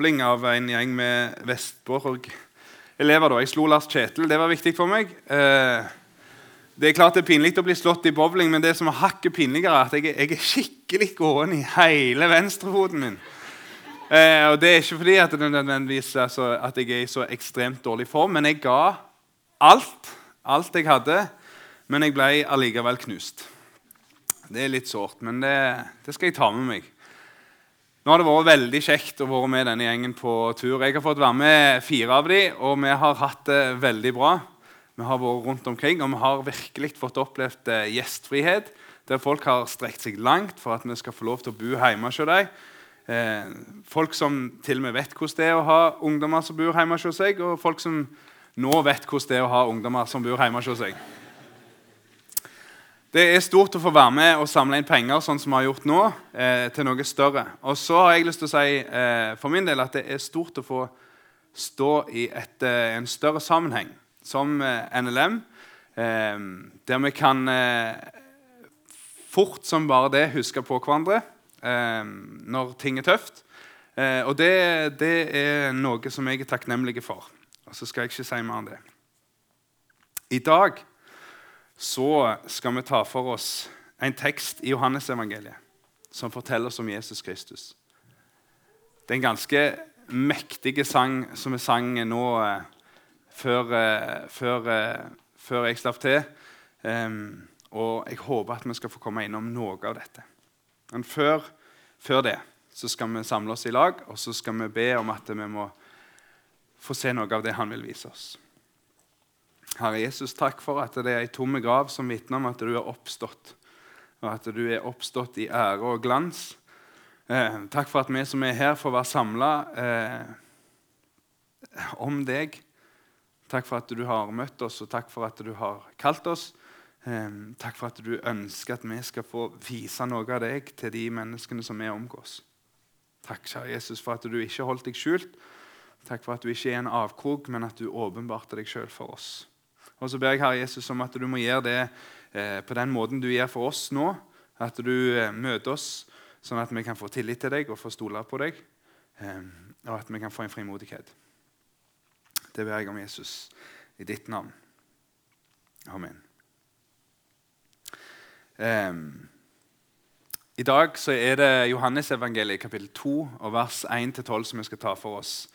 bowling av en gjeng med Vestborg-elever. Jeg slo Lars Kjetil. Det var viktig for meg. Eh, det er klart det er pinlig å bli slått i bowling, men det som er hakket pinligere, er at jeg, jeg er skikkelig gåen i hele venstrefoten min. Eh, og Det er ikke fordi at, altså, at jeg er i så ekstremt dårlig form, men jeg ga alt, alt jeg hadde. Men jeg ble allikevel knust. Det er litt sårt, men det, det, skal jeg ta med meg. Nå har det vært veldig kjekt å være med denne gjengen på tur. Jeg har fått være med fire av dem, og vi har hatt det veldig bra. Vi har vært rundt omkring, og vi har virkelig fått opplevd eh, gjestfrihet. Der folk har strekt seg langt for at vi skal få lov til å bo hjemme hos dem. Eh, folk som til og med vet hvordan det er å ha ungdommer som bor hjemme hos seg, og folk som nå vet hvordan det er å ha ungdommer som bor hjemme hos seg. Det er stort å få være med og samle inn penger sånn som vi har gjort nå, eh, til noe større. Og så har jeg lyst til å si eh, for min del at det er stort å få stå i et, eh, en større sammenheng, som eh, NLM, eh, der vi kan eh, fort som bare det huske på hverandre når ting er tøft. og det, det, er noe som jeg er takknemlig for. Og så skal jeg ikke si mer enn det. I dag så skal vi ta for oss en tekst i Johannesevangeliet som forteller oss om Jesus Kristus. Det er en ganske mektig sang som vi sang nå eh, før, eh, før, eh, før, jeg slapp til. Um, og jeg håper at vi skal få komme innom noe av dette. Men før, før, det så skal vi samle oss i lag og så skal vi be om at vi må få se noe av det han vil vise oss. Herre Jesus, takk for at det er ei tomme grav som vitner om at du er oppstått, og at du er oppstått i ære og glans. Eh, takk for at vi som er her, får være samla eh, om deg. Takk for at du har møtt oss, og takk for at du har kalt oss. Eh, takk for at du ønsker at vi skal få vise noe av deg til de menneskene som vi omgås. Takk, kjære Jesus, for at du ikke holdt deg skjult. Takk for at du ikke er en avkrok, men at du åpenbarte deg sjøl for oss. Og så ber jeg Herre Jesus om at du må gjøre det eh, på den måten du gjør for oss nå. At du eh, møter oss sånn at vi kan få tillit til deg og få stole på deg. Eh, og at vi kan få en frimodighet. Det ber jeg om Jesus i ditt navn. Amen. I dag så er det Johannesevangeliet kapittel 2 og vers 1-12 som vi skal ta for oss.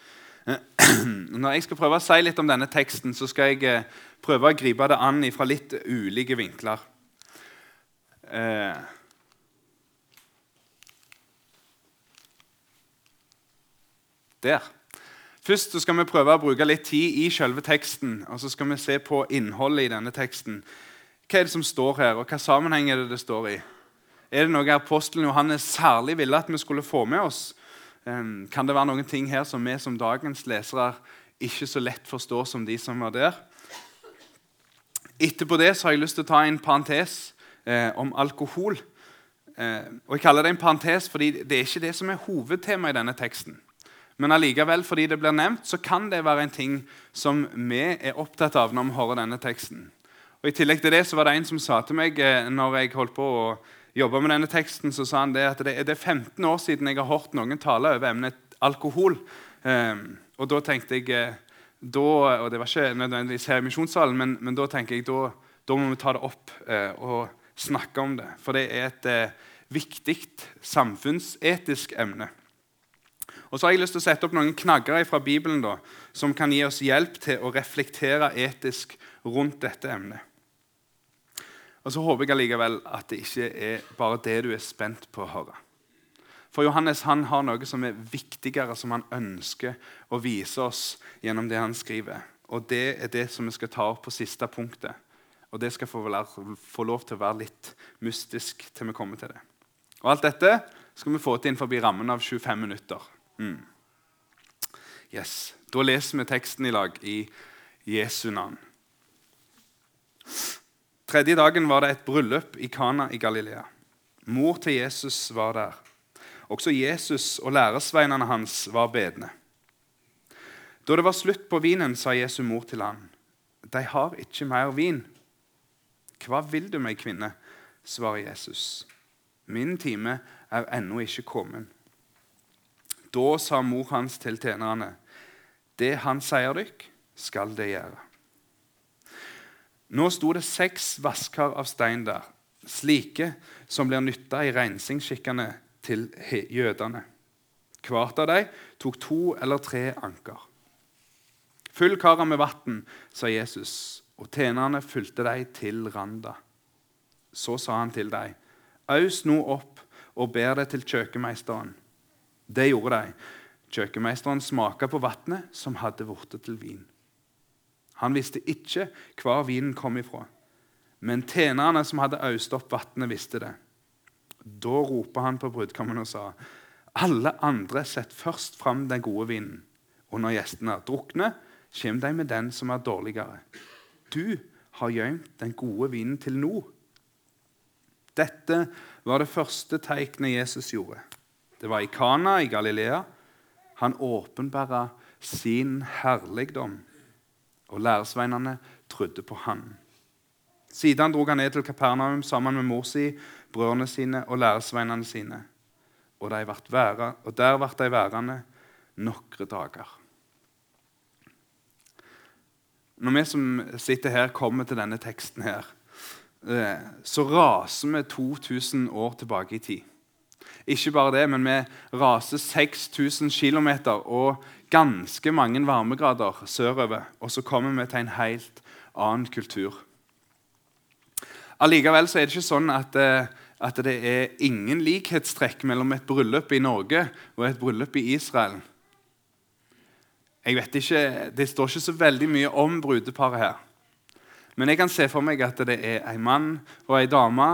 Når jeg skal prøve å si litt om denne teksten, så skal jeg prøve å gripe det an fra litt ulike vinkler. Eh. Der. Først skal vi prøve å bruke litt tid i selve teksten. og Så skal vi se på innholdet i denne teksten. Hva er det som står her, og hva sammenheng er det det står i? Er det noe apostelen Johannes særlig ville at vi skulle få med oss? Kan det være noen ting her som vi som dagens lesere ikke så lett forstår som de som var der? Etterpå det så har jeg lyst til å ta en parentes eh, om alkohol. Eh, og Jeg kaller det en parentes fordi det er ikke det som er hovedtema i denne teksten. Men allikevel, fordi det blir nevnt, så kan det være en ting som vi er opptatt av når vi hører denne teksten. Og I tillegg til det så var det en som sa til meg eh, når jeg holdt på å jobbe med denne teksten, så sa han det at det, er 15 år siden jeg har hørt noen tale over emnet alkohol. Eh, og da tenkte jeg eh, da, Og det var ikke nødvendigvis her i misjonssalen, men, men, da tenker jeg da, da må vi ta det opp eh, og snakke om det. For det er et eh, viktig samfunnsetisk emne. Og så har jeg lyst til å sette opp noen knagger fra Bibelen da, som kan gi oss hjelp til å reflektere etisk rundt dette emnet. Og så håper jeg allikevel at det ikke er bare det du er spent på å høre. For Johannes han har noe som er viktigere, som han ønsker å vise oss gjennom det han skriver. Og Det er det som vi skal ta opp på siste punktet. Og Det skal få, få lov til å være litt mystisk til vi kommer til det. Og Alt dette skal vi få til innenfor rammen av 25 minutter. Mm. Yes. Da leser vi teksten i lag i Jesu navn. Tredje dagen var det et bryllup i Kana i Galilea. Mor til Jesus var der. Også Jesus og læresveinene hans var bedne. Da det var slutt på vinen, sa Jesu mor til ham, De har ikke mer vin. Hva vil du meg, kvinne? svarer Jesus. Min time er ennå ikke kommet. Da sa mor hans til tjenerne, det han sier dykk, skal det gjøre. Nå sto det seks vasker av stein der, slike som blir nytta i rensingsskikkene til jødene. Hvert av dem tok to eller tre anker. Fyll karet med vann, sa Jesus, og tjenerne fulgte dem til randa. Så sa han til dem, aus nå opp og ber det til kjøkkenmeisteren. Det gjorde de. Kjøkkenmeisteren smaka på vannet som hadde blitt til vin. Han visste ikke hvor vinen kom ifra, men tjenerne som hadde øst opp vannet, visste det. Da ropa han på brudgommen og sa, alle andre setter først fram den gode vinen, og når gjestene er drukne, kommer de med den som er dårligere. Du har gjemt den gode vinen til nå. Dette var det første tegnet Jesus gjorde. Det var i Kana i Galilea. Han åpenbæra sin herligdom, og læresveinene trodde på han. Siden dro han ned til Kapernaum sammen med mor si, brødrene sine og læresveinene sine. Og, de væra, og der ble de værende noen dager. Når vi som sitter her, kommer til denne teksten her, eh, så raser vi 2000 år tilbake i tid. Ikke bare det, men vi raser 6000 km og ganske mange varmegrader sørover. Og så kommer vi til en helt annen kultur. Allikevel er det ikke sånn at, eh, at det er ingen likhetstrekk mellom et bryllup i Norge og et bryllup i Israel. Jeg vet ikke, Det står ikke så veldig mye om brudeparet her. Men jeg kan se for meg at det er en mann og en dame,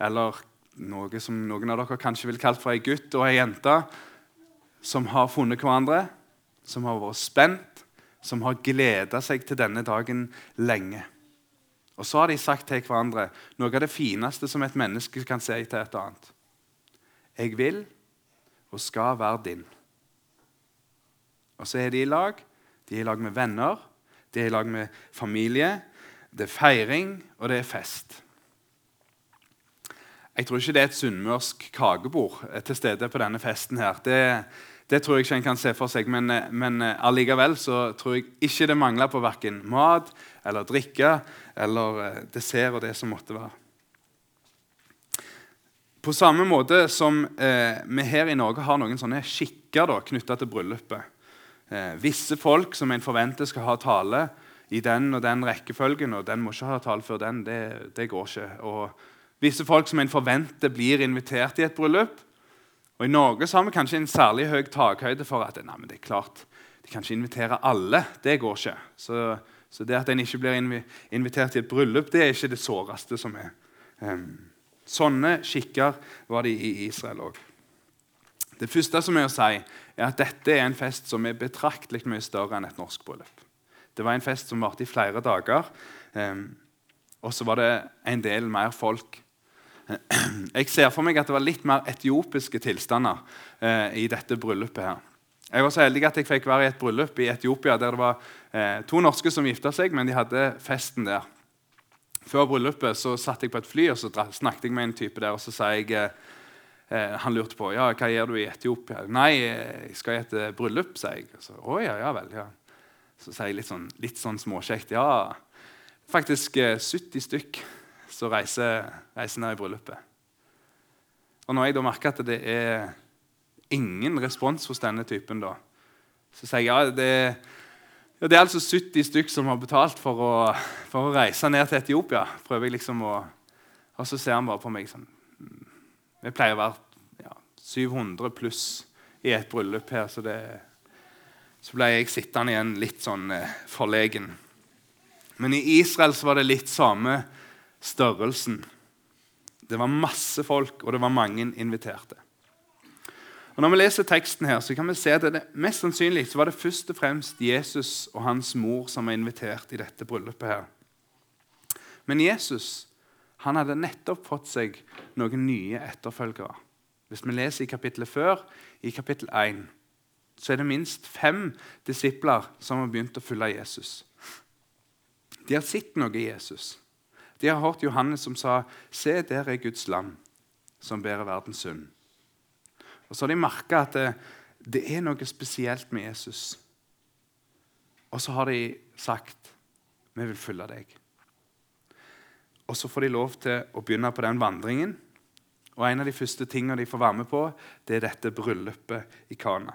eller noe som noen av dere kanskje vil kalt for en gutt og en jente, som har funnet hverandre, som har vært spent, som har gleda seg til denne dagen lenge. Og så har de sagt til hverandre noe av det fineste som et menneske kan si til et annet. Jeg vil og skal være din. Og så er de i lag. De er i lag med venner, de er i lag med familie. Det er feiring, og det er fest. Jeg tror ikke det er et sunnmørsk kakebord til stede på denne festen. her. Det, det tror jeg ikke en kan se for seg, men, men allikevel så tror jeg ikke det mangler på verken mat eller drikke eller eh, dessert og det som måtte være. På samme måte som eh, vi her i Norge har noen sånne skikker knytta til bryllupet. Eh, visse folk som en forventer skal ha tale i den og den rekkefølgen, og den må ikke ha tale før den, det, det går ikke. Og Visse folk som en forventer blir invitert i et bryllup. Og I Norge så har vi kanskje en særlig høy takhøyde for at nei, men det er klart, de kan ikke invitere alle. Det går ikke. Så, så det at en ikke blir invitert til et bryllup, det er ikke det såreste som er. Um, sånne skikker var det i Israel òg. Det første som er å si, er at dette er en fest som er betraktelig mye større enn et norsk bryllup. Det var en fest som varte i flere dager. Um, og så var det en del mer folk jeg ser for meg at det var litt mer etiopiske tilstander eh, i dette bryllupet. her. Jeg var så heldig at jeg fikk være i et bryllup i Etiopia der det var eh, to norske som gifta seg, men de hadde festen der. Før bryllupet så satt jeg på et fly og så snakket jeg med en type der. og så sa jeg, eh, eh Han lurte på ja, hva gjør du i Etiopia. Nei, jeg skal i et eh, bryllup, sa jeg. Så, å ja, ja vel, ja. Så sa jeg litt sånn, litt sånn småkjekt. Ja, faktisk 70 eh, stykk som reiser, reiser ned i bryllupet. Og Når jeg da merker at det er ingen respons hos denne typen, da, så sier jeg ja, det, ja, det er altså 70 stykk som har betalt for å, for å, reise ned til Etiopia. prøver jeg liksom å, Og så ser han bare på meg sånn Vi pleier å være ja, 700 pluss i et bryllup her, så, det, så ble jeg sittende igjen litt sånn eh, forlegen. Men i Israel så var det litt samme størrelsen. Det var masse folk, og det var mange inviterte. Og Når vi leser teksten, her, så kan vi se at det mest sannsynlig så var det først og fremst Jesus og hans mor som var invitert i dette bryllupet. her. Men Jesus han hadde nettopp fått seg noen nye etterfølgere. Hvis vi leser i kapittelet før, i kapittel 1, så er det minst fem disipler som har begynt å følge Jesus. De har sett noe i Jesus. De har hørt Johannes som sa, 'Se, der er Guds lam, som bærer verdens synd'. Og så har de merka at det, det er noe spesielt med Jesus. Og så har de sagt vi vil følge deg. Og så får de lov til å begynne på den vandringen. Og En av de første tingene de får være med på, det er dette bryllupet i Kana.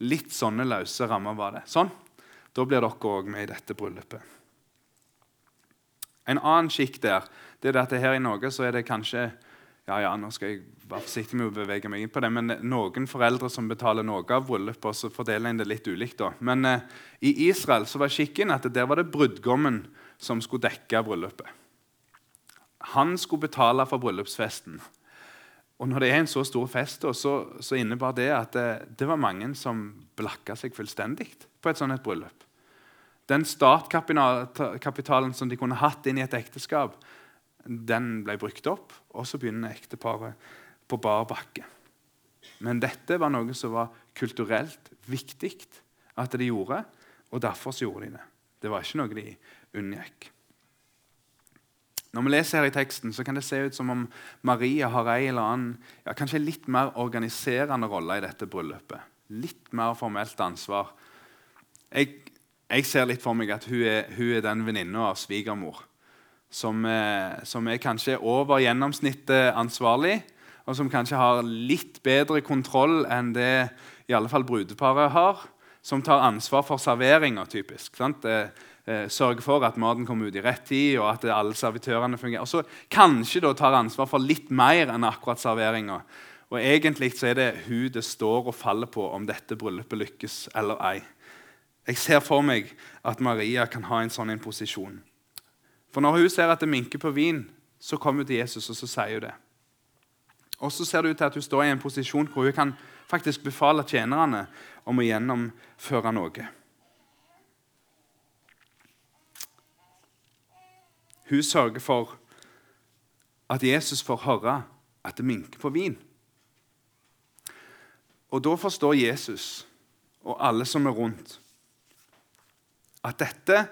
Litt sånne løse rammer var det. Sånn. Da blir dere òg med i dette bryllupet. En annen skikk der det er at her i Norge så er det kanskje ja, ja, nå skal jeg være forsiktig med å bevege meg inn på det, men noen foreldre som betaler noe av bryllupet, og så fordeler en det litt ulikt. da. Men eh, i Israel så var skikken at der var det brudgommen som skulle dekke bryllupet. Han skulle betale for bryllupsfesten. Og når det er en så stor fest, så, så innebar det at det, det var mange som blakka seg fullstendig på et sånt et bryllup. Den startkapitalen som de kunne hatt inn i et ekteskap, den ble brukt opp, og så begynner ekteparet på bar bakke. Men dette var noe som var kulturelt viktig at de gjorde, og derfor så gjorde de det. Det var ikke noe de unngikk. Når vi leser her i teksten, så kan det se ut som om Maria har ei eller annen, ja, kanskje litt mer organiserende rolle i dette bryllupet. Litt mer formelt ansvar. Jeg, jeg ser litt for meg at hun er, hun er den venninna av svigermor som, som, er kanskje over gjennomsnittet ansvarlig, og som kanskje har litt bedre kontroll enn det i alle fall brudeparet har, som tar ansvar for serveringa, typisk. Sant? Eh, eh, sørger for at maten kommer ut i rett tid, og at alle servitørene fungerer. Og så kanskje da tar ansvar for litt mer enn akkurat serveringa. Og egentlig så er det hun det står og faller på om dette bryllupet lykkes eller ei. Jeg ser for meg at Maria kan ha en sånn en posisjon. For når hun ser at det minker på vin, så kommer hun til Jesus og så sier hun det. Og så ser det ut til at hun står i en posisjon hvor hun kan faktisk befale tjenerne om å gjennomføre noe. Hun sørger for at Jesus får høre at det minker på vin. Og da forstår Jesus og alle som er rundt, at dette,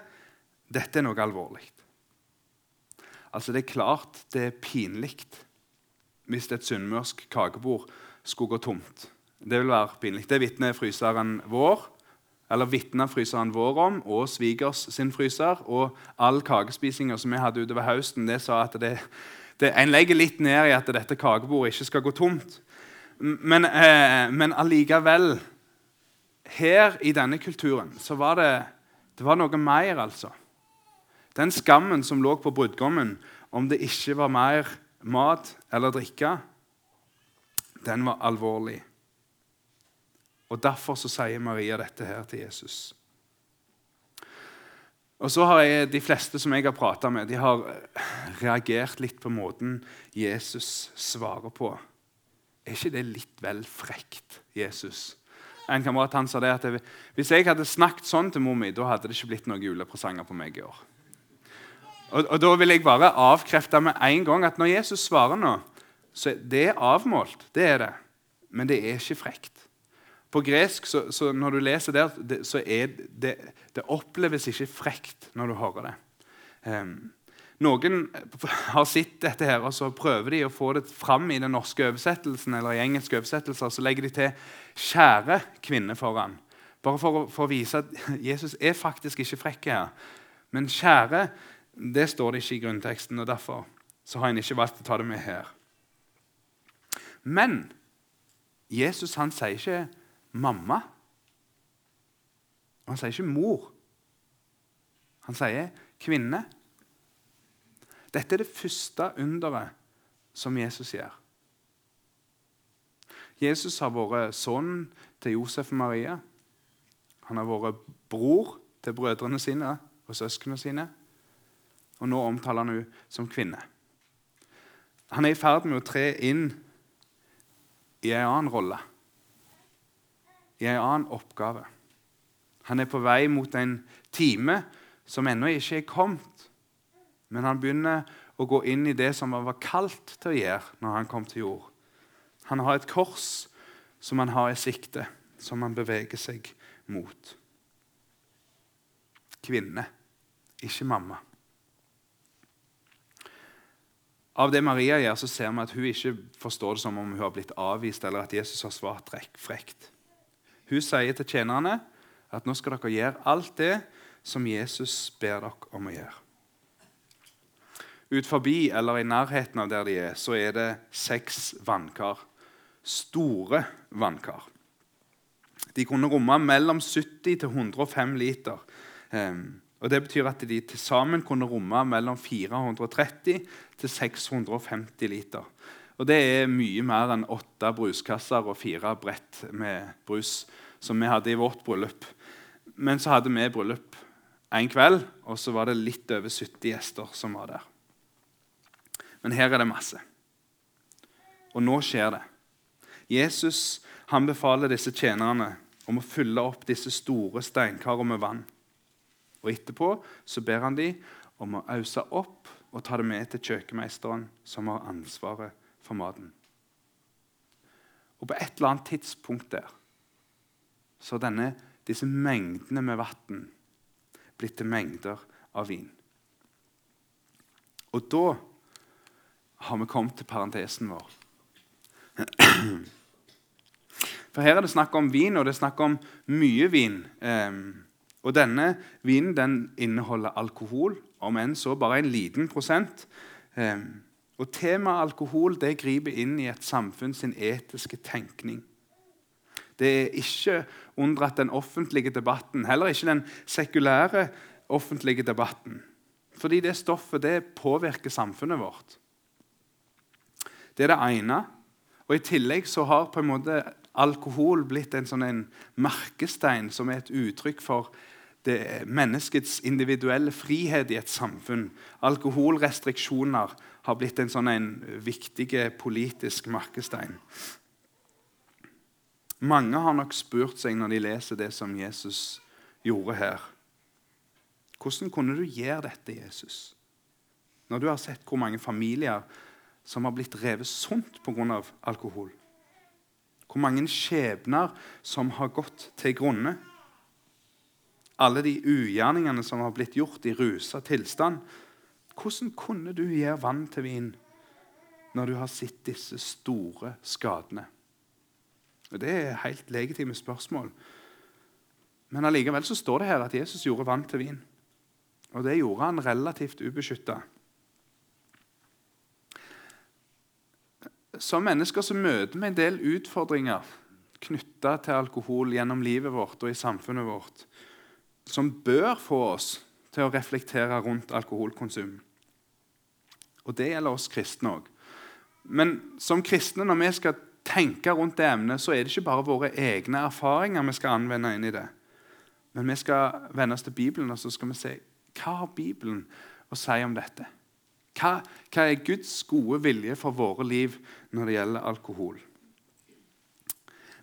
dette er noe alvorlig. Altså, Det er klart det er pinlig hvis et sunnmørsk kakebord skulle gå tomt. Det vil være pinlig. Det vitner fryseren vår eller fryseren vår om, og svigers sin fryser. Og all kakespisinga som vi hadde utover høsten, det sa at det, det, en legger litt ned i at dette kakebordet ikke skal gå tomt. Men, eh, men allikevel Her i denne kulturen så var det, det var noe mer, altså. Den skammen som lå på brudgommen om det ikke var mer mat eller drikke, den var alvorlig. Og Derfor så sier Maria dette her til Jesus. Og så har jeg, De fleste som jeg har prata med, de har reagert litt på måten Jesus svarer på. Er ikke det litt vel frekt, Jesus? En kamerat han sa det at Hvis jeg hadde snakket sånn til mor mi, da hadde det ikke blitt noen julepresanger på meg i år. Og, og, Da vil jeg bare avkrefte med en gang at når Jesus svarer nå, så det er avmålt. Det er det. Men det er ikke frekt. På gresk, så, så når du leser der, det, så er det, det oppleves ikke frekt når du hører det. Um, noen har sett dette her, og så prøver de å få det fram i den norske oversettelsen, eller i engelske oversettelser, så legger de til 'kjære kvinne' foran. Bare for, for å vise at Jesus er faktisk ikke frekk her. Men 'kjære' Det står det ikke i grunnteksten, og derfor så har en ikke valgt å ta det med her. Men Jesus han sier ikke 'mamma'. Han sier ikke 'mor'. Han sier 'kvinne'. Dette er det første underet som Jesus gjør. Jesus har vært sønnen til Josef og Maria. Han har vært bror til brødrene sine og søsknene sine og nå omtaler han henne som kvinne. Han er i ferd med å tre inn i en annen rolle, i en annen oppgave. Han er på vei mot en time som ennå ikke er kommet. Men han begynner å gå inn i det som han var kalt til å gjøre når han kom til jord. Han har et kors som han har i sikte, som han beveger seg mot. Kvinne, ikke mamma. Av det Maria gjør, så ser vi at hun ikke forstår det som om hun har blitt avvist, eller at Jesus har svart frekt. Hun sier til tjenerne at nå skal dere gjøre alt det som Jesus ber dere om å gjøre. Ut forbi eller i nærheten av der de er, så er det seks vannkar. Store vannkar. De kunne romme mellom 70 til 105 liter. Um, og Det betyr at de til sammen kunne romme mellom 430 til 650 liter. Og Det er mye mer enn åtte bruskasser og fire brett med brus som vi hadde i vårt bryllup. Men så hadde vi bryllup en kveld, og så var det litt over 70 gjester som var der. Men her er det masse. Og nå skjer det. Jesus han befaler disse tjenerne om å fylle opp disse store steinkarene med vann. Og Etterpå så ber han dem om å ause opp og ta det med til kjøkkenmeisteren, som har ansvaret for maten. Og På et eller annet tidspunkt der så denne, disse mengdene med vann blitt til mengder av vin. Og da har vi kommet til parentesen vår. For her er det snakk om vin, og det er snakk om mye vin. Um, og denne vinen den inneholder alkohol, om enn så bare en liten prosent. Um, og Temaet alkohol det griper inn i et samfunn sin etiske tenkning. Det er ikke unndratt den offentlige debatten, heller ikke den sekulære offentlige debatten. Fordi det stoffet det påvirker samfunnet vårt. Det er det ene. Og I tillegg så har på en måte alkohol blitt en sånn en merkestein som er et uttrykk for det, menneskets individuelle frihet i et samfunn. Alkoholrestriksjoner har blitt en sånn en viktig politisk merkestein. Mange har nok spurt seg når de leser det som Jesus gjorde her. Hvordan kunne du gjøre dette, Jesus? Når du har sett hvor mange familier som har blitt revet sunt pga. alkohol. Hvor mange skjebner som har gått til grunne. Alle de ugjerningene som har blitt gjort i rusa tilstand. Hvordan kunne du gjøre vann til vin når du har sett disse store skadene? Og Det er helt legitime spørsmål. Men allikevel så står det her at Jesus gjorde vann til vin. Og det gjorde han relativt ubeskytta. Som mennesker så møter vi en del utfordringer knytta til alkohol gjennom livet vårt og i samfunnet vårt, som bør få oss til å reflektere rundt alkoholkonsum. Og det gjelder oss kristne òg. Men som kristne, når vi skal tenke rundt det emnet, så er det ikke bare våre egne erfaringer vi skal anvende inn i det. Men vi skal vende oss til Bibelen og så skal vi se hva har Bibelen å si om dette. Hva, hva er Guds gode vilje for våre liv når det gjelder alkohol?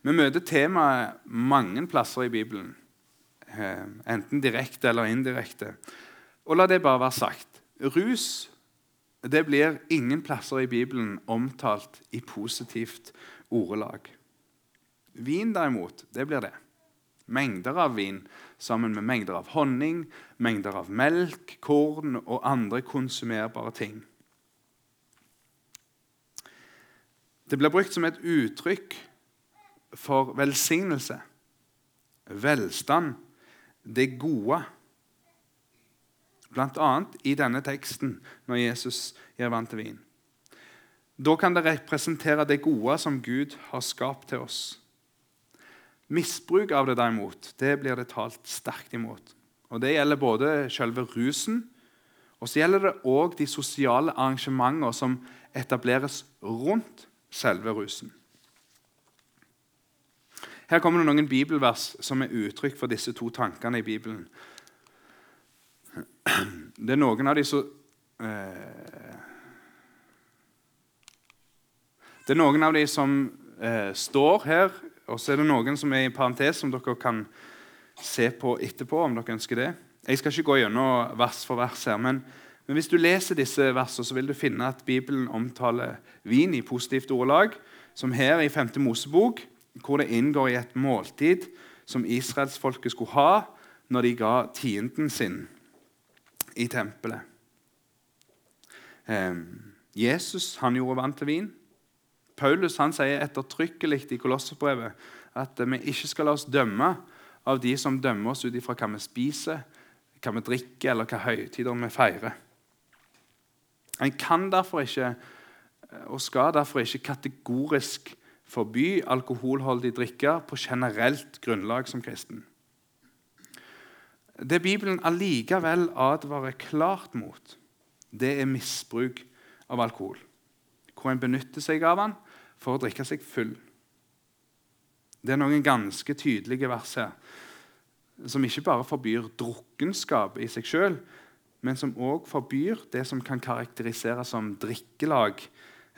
Vi møter temaet mange plasser i Bibelen, eh, enten direkte eller indirekte. Og la det bare være sagt. Rus det blir ingen plasser i Bibelen omtalt i positivt ordelag. Vin, derimot, det blir det. Mengder av vin sammen med mengder av honning, mengder av melk, korn og andre konsumerbare ting. Det blir brukt som et uttrykk for velsignelse, velstand, det gode. Bl.a. i denne teksten når Jesus gir vann til vin. Da kan det representere det gode som Gud har skapt til oss. Misbruk av det derimot, det blir det talt sterkt imot. Og Det gjelder både selve rusen og så gjelder det òg de sosiale arrangementer som etableres rundt selve rusen. Her kommer det noen bibelvers som er uttrykk for disse to tankene i Bibelen. Det er noen av de som eh, Det er noen av de som eh, står her, og så er det noen som er i parentes, som dere kan se på etterpå. om dere ønsker det. Jeg skal ikke gå gjennom vers for vers her, men, men hvis du leser disse versene, så vil du finne at Bibelen omtaler vin i positivt ordelag, som her i 5. Mosebok, hvor det inngår i et måltid som israelsfolket skulle ha når de ga tienden sin i tempelet. Eh, Jesus han gjorde vann til vin. Paulus han sier ettertrykkelig i Kolosserbrevet at vi ikke skal la oss dømme av de som dømmer oss ut ifra hva vi spiser, hva vi drikker, eller hva høytider vi feirer. En kan derfor ikke, og skal derfor ikke kategorisk forby alkoholholdig drikke på generelt grunnlag som kristen. Det Bibelen allikevel advarer klart mot, det er misbruk av alkohol. Hvor en benytter seg av den for å drikke seg full. Det er noen ganske tydelige vers her som ikke bare forbyr drukkenskap i seg sjøl, men som òg forbyr det som kan karakteriseres som drikkelag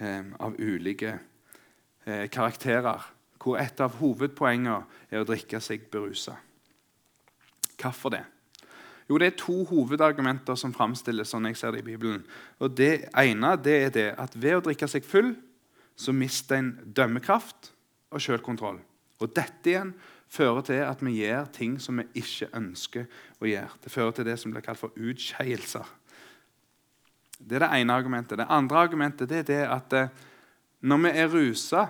eh, av ulike eh, karakterer, hvor et av hovedpoengene er å drikke seg berusa. Hvorfor det? Jo, Det er to hovedargumenter som framstilles sånn jeg ser det i Bibelen. Og Det ene det er det at ved å drikke seg full så mister en dømmekraft og selvkontroll. Og dette igjen fører til at vi gjør ting som vi ikke ønsker å gjøre. Det fører til det som blir kalt for utskeielser. Det er det ene argumentet. Det andre argumentet det er det at eh, når vi er rusa,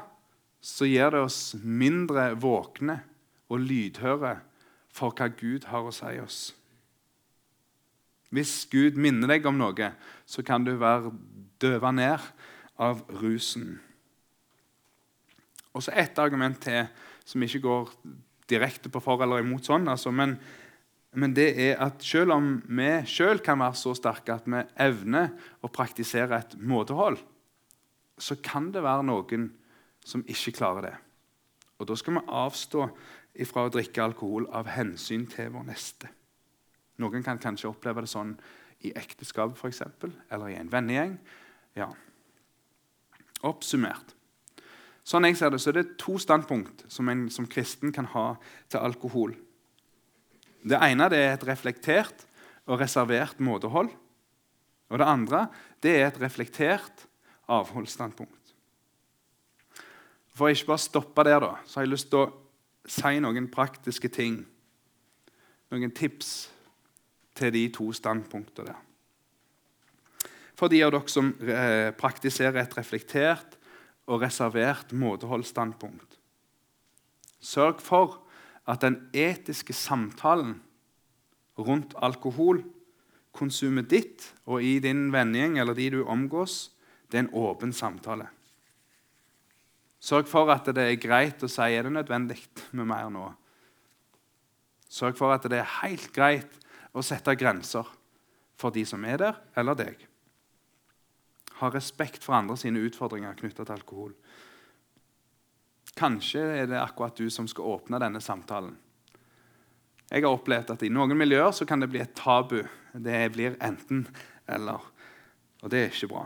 så gjør det oss mindre våkne og lydhøre for hva Gud har å si oss. Hvis Gud minner deg om noe, så kan du være døva ned av rusen. Og så ett argument til som ikke går direkte på for eller imot sånn. Altså, men, men, det er at selv om vi sjøl kan være så sterke at vi evner å praktisere et måtehold, så kan det være noen som ikke klarer det. Og Da skal vi avstå ifra å drikke alkohol av hensyn til vår neste. Noen kan kanskje oppleve det sånn i ekteskap eksempel, eller i en vennegjeng. Ja. Oppsummert. Sånn jeg ser det, så er det to standpunkt som en som kristen kan ha til alkohol. Det ene det er et reflektert og reservert måtehold. Og det andre det er et reflektert avholdsstandpunkt. For å ikke bare stoppe der, da, så har jeg lyst til å si noen praktiske ting. Noen tips til de to standpunktene der. For de av dere som eh, praktiserer et reflektert og reservert måteholdsstandpunkt. Sørg for at den etiske samtalen rundt alkohol, konsumet ditt og i din vennegjeng eller de du omgås, det er en åpen samtale. Sørg for at det er greit å si er det nødvendig med mer nå. Sørg for at det er helt greit å sette grenser for de som er der, eller deg. Ha respekt for andre sine utfordringer knytta til alkohol. Kanskje er det akkurat du som skal åpne denne samtalen. Jeg har opplevd at i noen miljøer så kan det bli et tabu. Det blir enten eller. Og det er ikke bra.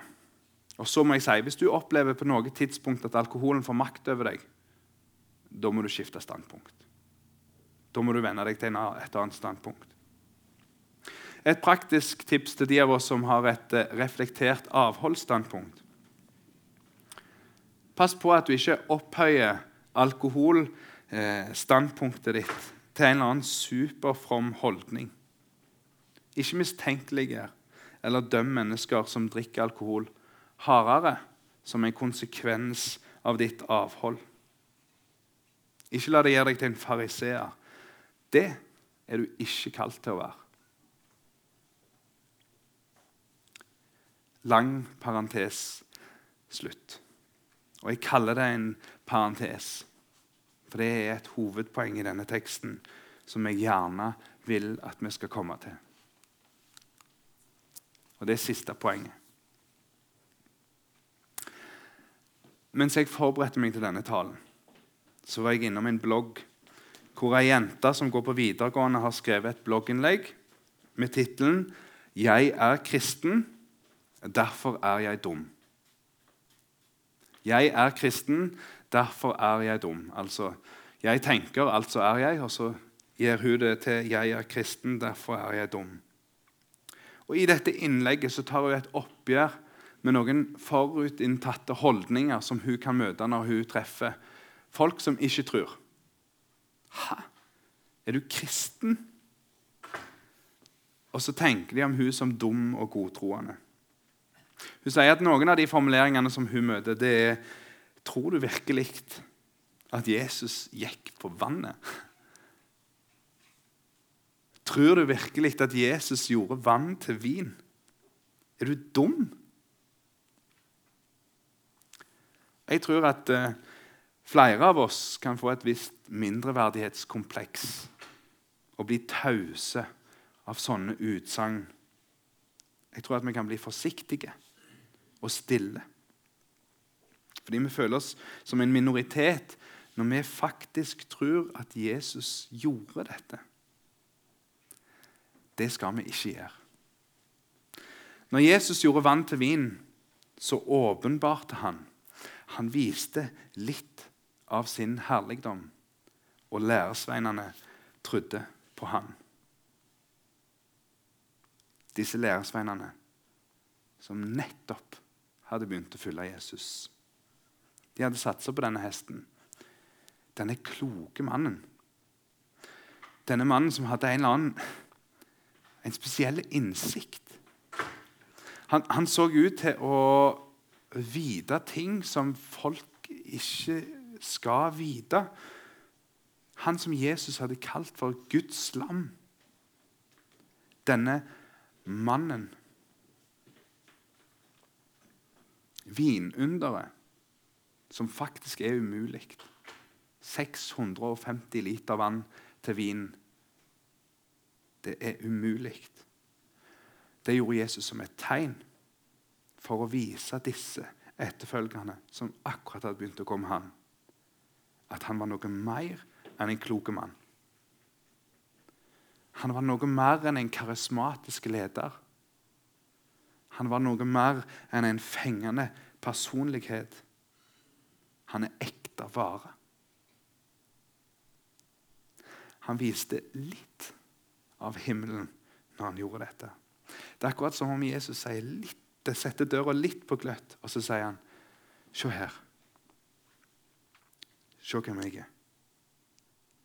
Og så må jeg si, Hvis du opplever på noe tidspunkt at alkoholen får makt over deg, da må du skifte standpunkt. Da må du vende deg til et annet standpunkt. Et praktisk tips til de av oss som har et eh, reflektert avholdsstandpunkt. Pass på at du ikke opphøyer alkoholstandpunktet ditt til en eller annen superfrom holdning. Ikke mistenkeliggjør eller døm mennesker som drikker alkohol, hardere som en konsekvens av ditt avhold. Ikke la det gjøre deg til en fariseer. Det er du ikke kalt til å være. Lang parentes slutt. Og jeg kaller det en parentes, for det er et hovedpoeng i denne teksten som jeg gjerne vil at vi skal komme til. Og det er siste poenget. Mens jeg forberedte meg til denne talen, så var jeg innom en blogg hvor ei jente som går på videregående, har skrevet et blogginnlegg med tittelen 'Jeg er kristen Derfor er jeg dum. Jeg er kristen, derfor er jeg dum. Altså, jeg tenker, altså er jeg, og så gir hun det til 'jeg er kristen, derfor er jeg dum'. Og I dette innlegget så tar hun et oppgjør med noen forutinntatte holdninger som hun kan møte når hun treffer folk som ikke tror. Hæ? Er du kristen? Og så tenker de om hun som dum og godtroende. Hun sier at noen av de formuleringene som hun møter, det er Tror du virkelig at Jesus gikk på vannet? Tror du virkelig at Jesus gjorde vann til vin? Er du dum? Jeg tror at uh, flere av oss kan få et visst mindreverdighetskompleks og bli tause av sånne utsagn. Jeg tror at vi kan bli forsiktige og stille. Fordi vi føler oss som en minoritet når vi faktisk tror at Jesus gjorde dette. Det skal vi ikke gjøre. Når Jesus gjorde vann til vin, så åpenbarte han. Han viste litt av sin herligdom, og læresveinene trodde på han. Disse læresveinene som nettopp hadde begynt å følge Jesus. De hadde satsa på denne hesten. Denne kloke mannen. Denne mannen som hadde en eller annen en spesiell innsikt. Han, han så ut til å vite ting som folk ikke skal vite. Han som Jesus hadde kalt for Guds lam. Denne mannen. Vinunderet, som faktisk er umulig. 650 liter vann til vin. Det er umulig. Det gjorde Jesus som et tegn for å vise disse etterfølgerne som akkurat hadde begynt å komme han, at han var noe mer enn en klok mann. Han var noe mer enn en karismatisk leder. Han var noe mer enn en fengende personlighet. Han er ekte vare. Han viste litt av himmelen når han gjorde dette. Det er akkurat som om Jesus sier litt, det setter døra litt på gløtt, og så sier han Se her. Se hvem jeg er.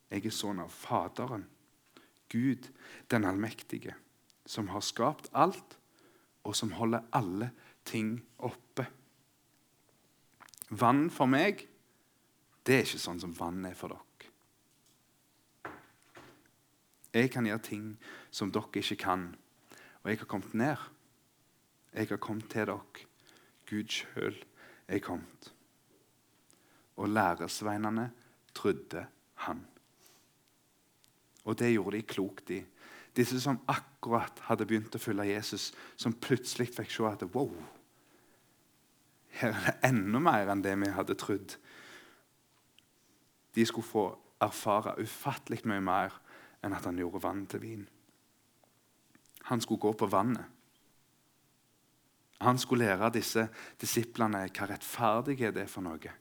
Jeg er sønn av Faderen, Gud den allmektige, som har skapt alt, og som holder alle ting oppe. Vann for meg, det er ikke sånn som vann er for dere. Jeg kan gjøre ting som dere ikke kan. Og jeg har kommet ned. Jeg har kommet til dere. Gud sjøl er kommet. Og læresveinene trodde han. Og det gjorde de klokt i. Disse som akkurat hadde begynt å følge Jesus, som plutselig fikk se at wow, her er det enda mer enn det vi hadde trodd. De skulle få erfare ufattelig mye mer enn at han gjorde vann til vin. Han skulle gå på vannet. Han skulle lære disse disiplene hva rettferdighet er for noe.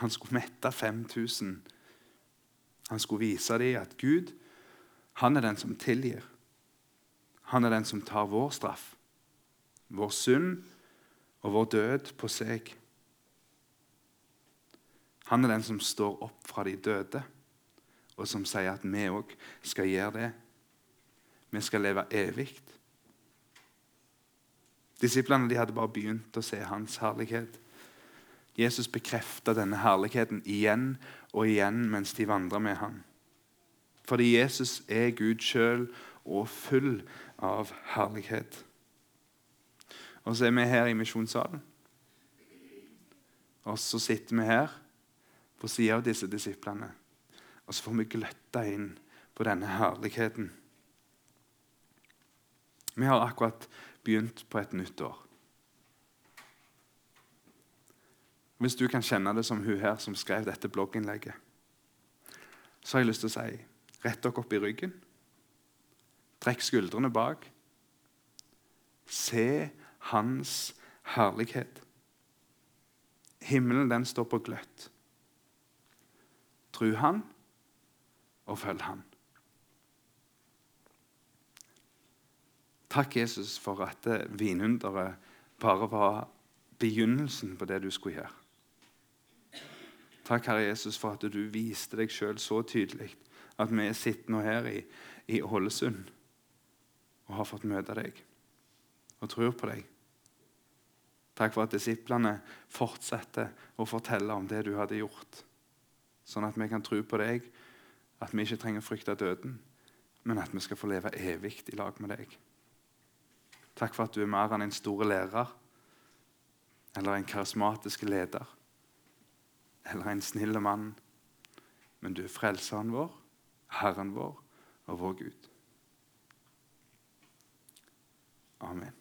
Han skulle mette 5000. Han skulle vise dem at Gud han er den som tilgir. Han er den som tar vår straff, vår synd og vår død på seg. Han er den som står opp fra de døde og som sier at vi òg skal gjøre det. Vi skal leve evig. Disiplene de hadde bare begynt å se hans herlighet. Jesus bekrefta denne herligheten igjen og igjen mens de vandra med ham. Fordi Jesus er Gud sjøl og full av herlighet. Og så er vi her i misjonssalen. Og så sitter vi her på sida av disse disiplene. Og så får vi gløtta inn på denne herligheten. Vi har akkurat begynt på et nytt år. Hvis du kan kjenne det som hun her som skrev dette blogginnlegget, så har jeg lyst til å si rett dere opp i ryggen. Trekk skuldrene bak. Se Hans herlighet. Himmelen den står på gløtt. Tru Han og følg Han. Takk, Jesus, for at vinunderet bare var begynnelsen på det du skulle gjøre. Takk, Herre Jesus, for at du viste deg sjøl så tydelig at vi sitter nå her i, i Ålesund og har fått møte deg og tror på deg. Takk for at disiplene fortsetter å fortelle om det du hadde gjort, sånn at vi kan tro på deg, at vi ikke trenger å frykte døden, men at vi skal få leve evig i lag med deg. Takk for at du er mer enn en stor lærer eller en karismatisk leder eller en snill mann, men du er frelseren vår, Herren vår og vår Gud. Amen.